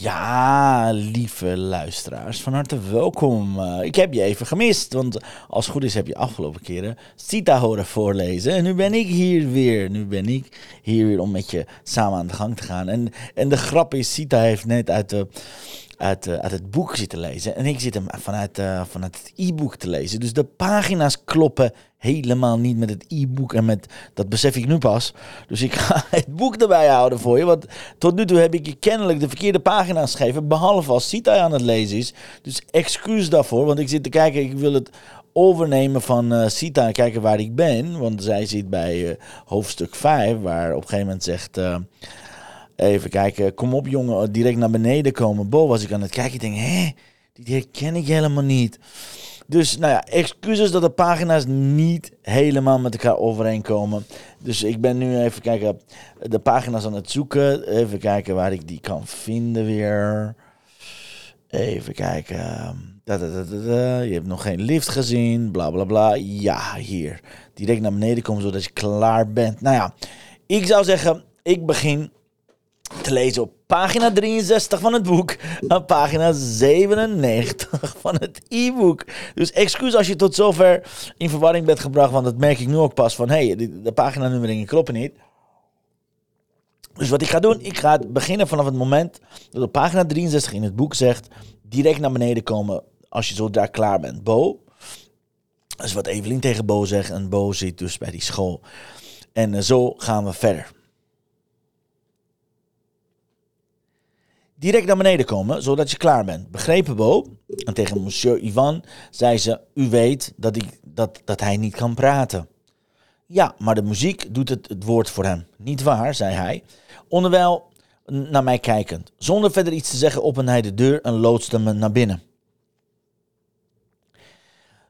Ja, lieve luisteraars, van harte welkom. Uh, ik heb je even gemist, want als het goed is heb je afgelopen keren Sita horen voorlezen. En nu ben ik hier weer. Nu ben ik hier weer om met je samen aan de gang te gaan. En, en de grap is, Sita heeft net uit de uit, uh, uit het boek zitten lezen. En ik zit hem vanuit, uh, vanuit het e-book te lezen. Dus de pagina's kloppen helemaal niet met het e-book. En met, dat besef ik nu pas. Dus ik ga het boek erbij houden voor je. Want tot nu toe heb ik je kennelijk de verkeerde pagina's gegeven. Behalve als Sita aan het lezen is. Dus excuus daarvoor. Want ik zit te kijken, ik wil het overnemen van uh, Sita en kijken waar ik ben. Want zij zit bij hoofdstuk 5, waar op een gegeven moment zegt... even kijken, kom op jongen, direct naar beneden komen. Bo was ik aan het kijken, ik denk, hé, die herken ik helemaal niet. Dus nou ja, excuses dat de pagina's niet helemaal met elkaar overeenkomen. Dus ik ben nu even kijken, de pagina's aan het zoeken. Even kijken waar ik die kan vinden weer. Even kijken. Da, da, da, je hebt nog geen lift gezien, bla bla bla. Ja, hier. Direct naar beneden komen zodat je klaar bent. Nou ja, ik zou zeggen, ik begin te lezen op pagina 63 van het boek en pagina 97 van het e-book. Dus excuus als je tot zover in verwarring bent gebracht, want dat merk ik nu ook pas van, hé, hey, de, de paginanummeringen kloppen niet. Dus wat ik ga doen, ik ga beginnen vanaf het moment dat op pagina 63 in het boek zegt, direct naar beneden komen als je zodra klaar bent. Bo, dat is wat Evelien tegen Bo zegt en Bo zit dus bij die school. En uh, zo gaan we verder. Direct naar beneden komen, zodat je klaar bent. Begrepen, Bo? En tegen monsieur Ivan zei ze, u weet dat, ik, dat, dat hij niet kan praten. Ja, maar de muziek doet het, het woord voor hem. Niet waar, zei hij. Onderwijl naar mij kijkend. Zonder verder iets te zeggen opende hij de deur en loodste me naar binnen.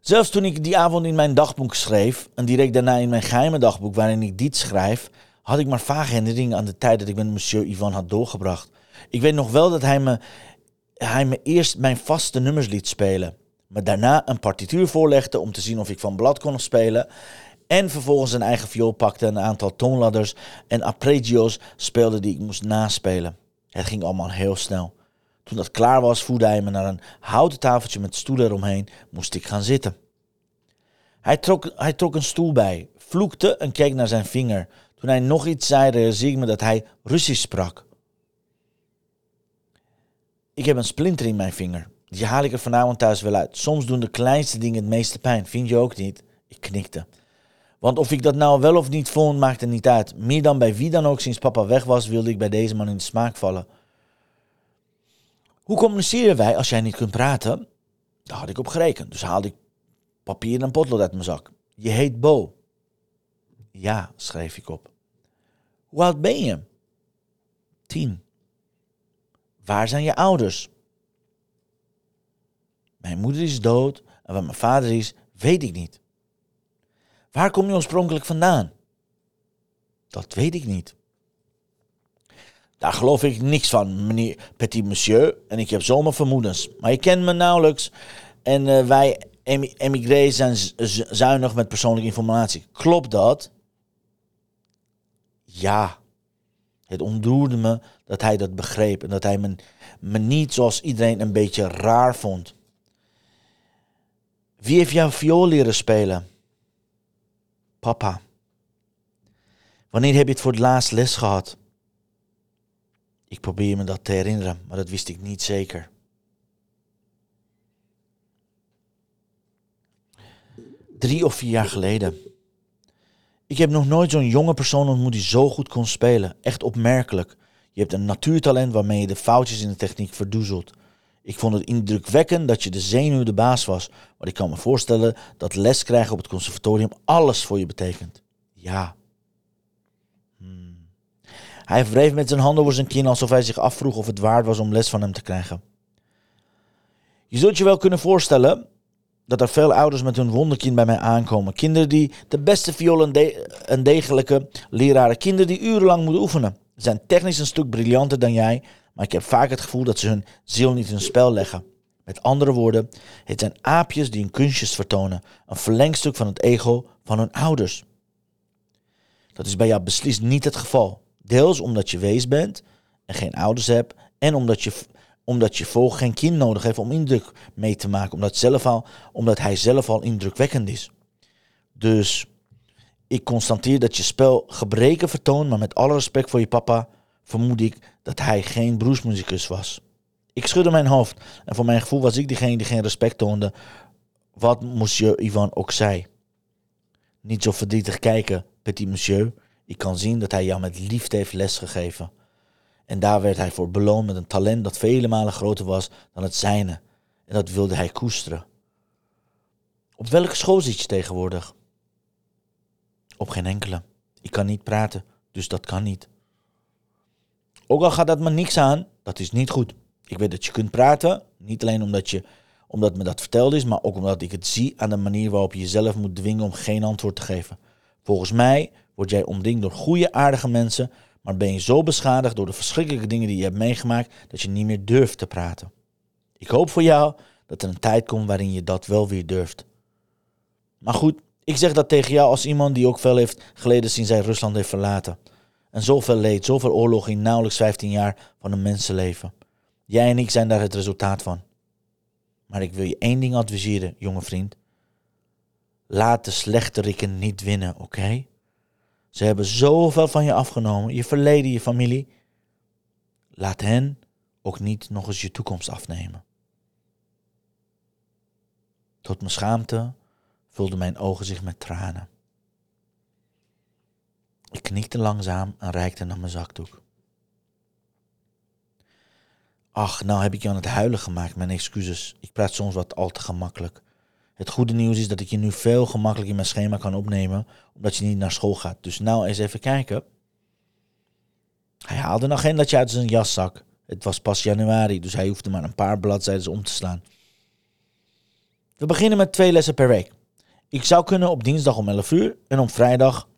Zelfs toen ik die avond in mijn dagboek schreef, en direct daarna in mijn geheime dagboek waarin ik dit schrijf, had ik maar vage herinneringen aan de tijd dat ik met monsieur Ivan had doorgebracht. Ik weet nog wel dat hij me, hij me eerst mijn vaste nummers liet spelen. Me daarna een partituur voorlegde om te zien of ik van blad kon spelen. En vervolgens een eigen viool pakte, een aantal toonladders en arpeggios speelde die ik moest naspelen. Het ging allemaal heel snel. Toen dat klaar was, voerde hij me naar een houten tafeltje met stoelen eromheen. Moest ik gaan zitten. Hij trok, hij trok een stoel bij, vloekte en keek naar zijn vinger. Toen hij nog iets zei, realiseerde ik me dat hij Russisch sprak. Ik heb een splinter in mijn vinger. Die haal ik er vanavond thuis wel uit. Soms doen de kleinste dingen het meeste pijn. Vind je ook niet? Ik knikte. Want of ik dat nou wel of niet vond, maakte niet uit. Meer dan bij wie dan ook sinds papa weg was, wilde ik bij deze man in de smaak vallen. Hoe communiceren wij als jij niet kunt praten? Daar had ik op gerekend. Dus haalde ik papier en potlood uit mijn zak. Je heet Bo. Ja, schreef ik op. Hoe oud ben je? Tien. Waar zijn je ouders? Mijn moeder is dood en waar mijn vader is, weet ik niet. Waar kom je oorspronkelijk vandaan? Dat weet ik niet. Daar geloof ik niks van, meneer Petit Monsieur. En ik heb zomaar vermoedens. Maar je kent me nauwelijks. En uh, wij emigrés zijn zuinig met persoonlijke informatie. Klopt dat? Ja. Het ontroerde me dat hij dat begreep en dat hij me, niet zoals iedereen een beetje raar vond. Wie heeft jou viool leren spelen? Papa. Wanneer heb je het voor het laatst les gehad? Ik probeer me dat te herinneren, maar dat wist ik niet zeker. Drie of vier jaar geleden. Ik heb nog nooit zo'n jonge persoon ontmoet die zo goed kon spelen. Echt opmerkelijk. Je hebt een natuurtalent waarmee je de foutjes in de techniek verdoezelt. Ik vond het indrukwekkend dat je de zenuw de baas was. Maar ik kan me voorstellen dat les krijgen op het conservatorium alles voor je betekent. Ja. Hmm. Hij wreef met zijn handen over zijn kin alsof hij zich afvroeg of het waard was om les van hem te krijgen. Je zult je wel kunnen voorstellen dat er veel ouders met hun wonderkind bij mij aankomen. Kinderen die de beste viool en, degelijke leraren. Kinderen die urenlang moeten oefenen. Ze zijn technisch een stuk briljanter dan jij, maar ik heb vaak het gevoel dat ze hun ziel niet in spel leggen. Met andere woorden, het zijn aapjes die hun kunstjes vertonen. Een verlengstuk van het ego van hun ouders. Dat is bij jou beslist niet het geval. Deels omdat je wees bent en geen ouders hebt. En omdat je, omdat je volg geen kind nodig heeft om indruk mee te maken. Omdat, zelf al, omdat hij zelf al indrukwekkend is. Dus ik constateer dat je spel gebreken vertoont. Maar met alle respect voor je papa vermoed ik dat hij geen broesmuzikus was. Ik schudde mijn hoofd en voor mijn gevoel was ik degene die geen respect toonde. Wat monsieur Ivan ook zei. Niet zo verdrietig kijken, petit monsieur. Ik kan zien dat hij jou met liefde heeft lesgegeven. En daar werd hij voor beloond met een talent dat vele malen groter was dan het zijne. En dat wilde hij koesteren. Op welke school zit je tegenwoordig? Op geen enkele. Ik kan niet praten, dus dat kan niet. Ook al gaat dat me niks aan, dat is niet goed. Ik weet dat je kunt praten, niet alleen omdat, je, omdat me dat verteld is, maar ook omdat ik het zie aan de manier waarop je jezelf moet dwingen om geen antwoord te geven. Volgens mij word jij omringd door goede, aardige mensen, maar ben je zo beschadigd door de verschrikkelijke dingen die je hebt meegemaakt dat je niet meer durft te praten. Ik hoop voor jou dat er een tijd komt waarin je dat wel weer durft. Maar goed, ik zeg dat tegen jou als iemand die ook veel heeft geleden sinds hij Rusland heeft verlaten. En zoveel leed, zoveel oorlog in nauwelijks 15 jaar van een mensenleven. Jij en ik zijn daar het resultaat van. Maar ik wil je één ding adviseren, jonge vriend. Laat de slechterikken niet winnen, oké? Ze hebben zoveel van je afgenomen, je verleden, je familie. Laat hen ook niet nog eens je toekomst afnemen. Tot mijn schaamte vulden mijn ogen zich met tranen. Ik knikte langzaam en reikte naar mijn zakdoek. Ach, nou heb ik je aan het huilen gemaakt, mijn excuses. Ik praat soms wat al te gemakkelijk. Het goede nieuws is dat ik je nu veel gemakkelijker in mijn schema kan opnemen, omdat je niet naar school gaat. Dus nou eens even kijken. Hij haalde een agendaatje uit zijn jaszak. Het was pas januari, dus hij hoefde maar een paar bladzijden om te slaan. We beginnen met twee lessen per week. Ik zou kunnen op dinsdag om 11 uur en op vrijdag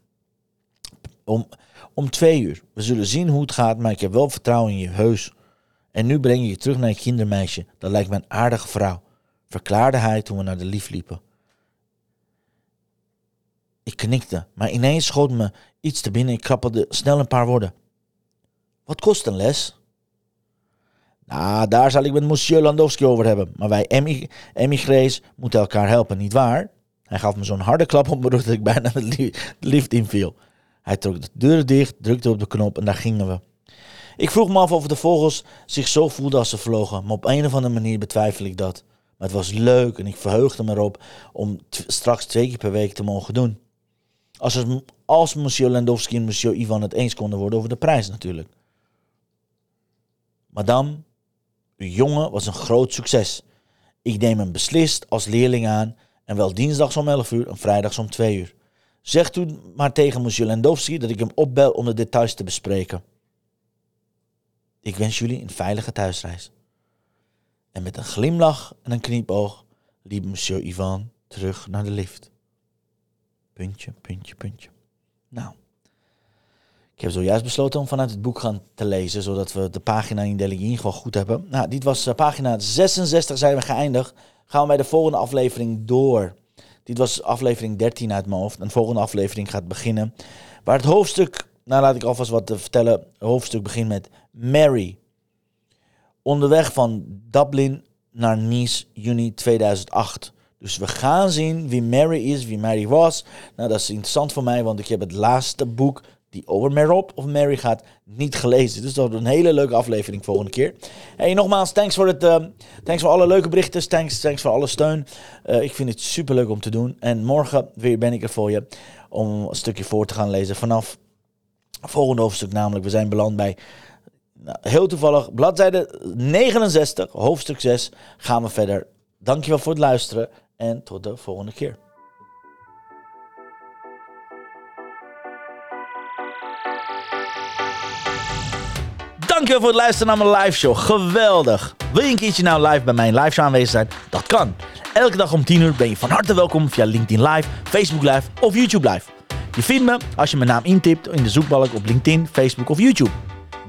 om, om 2 uur. We zullen zien hoe het gaat, maar ik heb wel vertrouwen in je heus. En nu breng je je terug naar je kindermeisje. Dat lijkt me een aardige vrouw, verklaarde hij toen we naar de lief liepen. Ik knikte, maar ineens schoot me iets te binnen. Ik krabbelde snel een paar woorden. Wat kost een les? Nou, daar zal ik met monsieur Landowski over hebben. Maar wij emigrees moeten elkaar helpen, niet waar? Hij gaf me zo'n harde klap op mijn rug dat ik bijna de liefde inviel. Hij trok de deur dicht, drukte op de knop en daar gingen we. Ik vroeg me af of de vogels zich zo voelden als ze vlogen, maar op een of andere manier betwijfel ik dat. Maar het was leuk en ik verheugde me erop om straks twee keer per week te mogen doen. Als, er, als monsieur Landowski en monsieur Ivan het eens konden worden over de prijs natuurlijk. Madame, uw jongen was een groot succes. Ik neem hem beslist als leerling aan en wel dinsdags om 11 uur en vrijdags om 2 uur. Zeg toen maar tegen monsieur Landowski dat ik hem opbel om de details te bespreken. Ik wens jullie een veilige thuisreis. En met een glimlach en een kniepoog liep monsieur Ivan terug naar de lift. Puntje, puntje, puntje. Nou, ik heb zojuist besloten om vanuit het boek gaan te lezen, zodat we de pagina in ieder geval goed hebben. Nou, dit was uh, pagina 66, zijn we geëindigd. Gaan we bij de volgende aflevering door. Dit was aflevering 13 uit mijn hoofd. Een volgende aflevering gaat beginnen. Waar het hoofdstuk, nou laat ik alvast wat vertellen. Het hoofdstuk begint met Mary. Onderweg van Dublin naar Nice, juni 2008. Dus we gaan zien wie Mary is, wie Mary was. Nou, dat is interessant voor mij, want ik heb het laatste boek die over Merop of Mary gaat, niet gelezen. Dus dat wordt een hele leuke aflevering volgende keer. Hey, nogmaals, thanks voor, het, uh, thanks voor alle leuke berichten. Thanks, thanks voor alle steun. Uh, ik vind het super leuk om te doen. En morgen weer ben ik er voor je om een stukje voor te gaan lezen vanaf volgende hoofdstuk. Namelijk, we zijn beland bij Nou, heel toevallig, bladzijde 69, hoofdstuk 6, gaan we verder. Dankjewel voor het luisteren en tot de volgende keer. Dankjewel voor het luisteren naar mijn live show. Geweldig. Wil je een keertje nou live bij mijn live show aanwezig zijn? Dat kan. Elke dag om 10 uur ben je van harte welkom via LinkedIn Live, Facebook Live of YouTube Live. Je vindt me als je mijn naam intipt in de zoekbalk op LinkedIn, Facebook of YouTube.